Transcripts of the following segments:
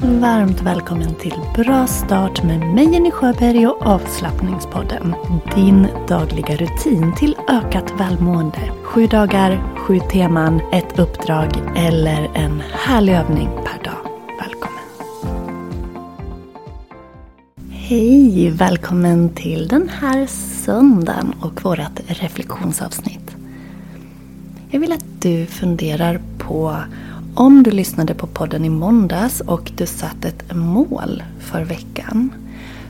Varmt välkommen till Bra start med mig Jenny Sjöberg och avslappningspodden. Din dagliga rutin till ökat välmående. Sju dagar, sju teman, ett uppdrag eller en härlig övning per dag. Välkommen! Hej! Välkommen till den här söndagen och vårt reflektionsavsnitt. Jag vill att du funderar på om du lyssnade på podden i måndags och du satt ett mål för veckan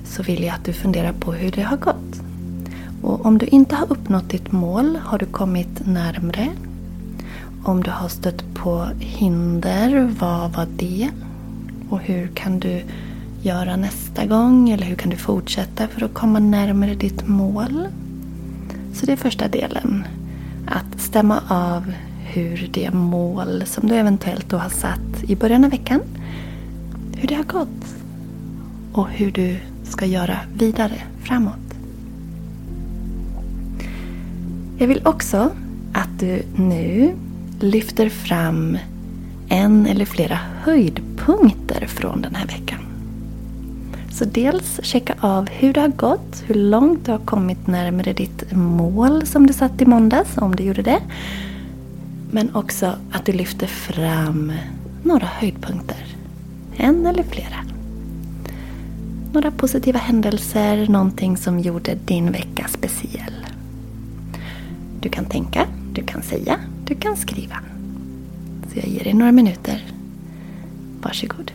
så vill jag att du funderar på hur det har gått. Och om du inte har uppnått ditt mål, har du kommit närmre? Om du har stött på hinder, vad var det? Och hur kan du göra nästa gång? Eller hur kan du fortsätta för att komma närmare ditt mål? Så det är första delen. Stämma av hur det mål som du eventuellt då har satt i början av veckan, hur det har gått. Och hur du ska göra vidare framåt. Jag vill också att du nu lyfter fram en eller flera höjdpunkter från den här veckan. Så dels checka av hur det har gått, hur långt du har kommit närmare ditt mål som du satt i måndags, om du gjorde det. Men också att du lyfter fram några höjdpunkter. En eller flera. Några positiva händelser, någonting som gjorde din vecka speciell. Du kan tänka, du kan säga, du kan skriva. Så jag ger dig några minuter. Varsågod.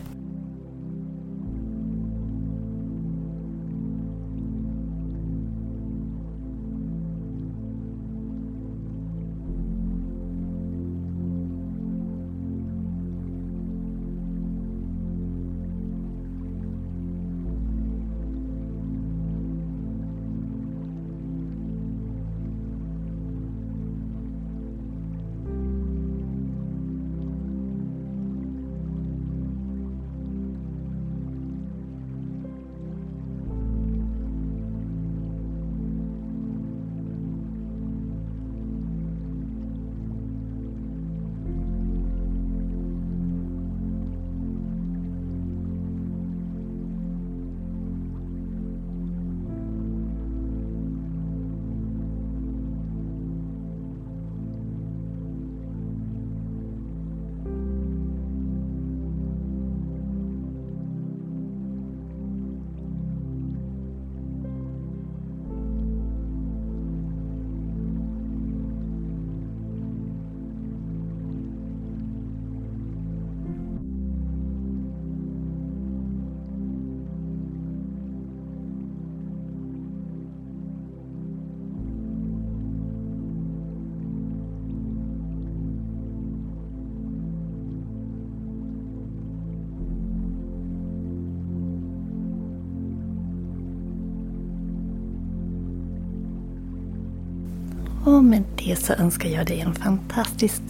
Och med det så önskar jag dig en fantastiskt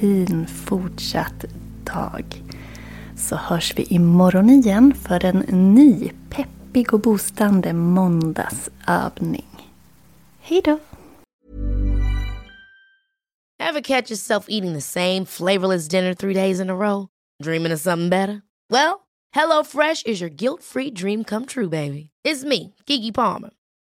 fin fortsatt dag. Så hörs vi imorgon igen för en ny peppig och boostande måndagsövning. Hej då! Have catch yourself eating the same flavorless dinner three days in a row? Dreaming of something better? Well, HelloFresh is your guilt-free dream come true, baby. It's me, Gigi Palmer.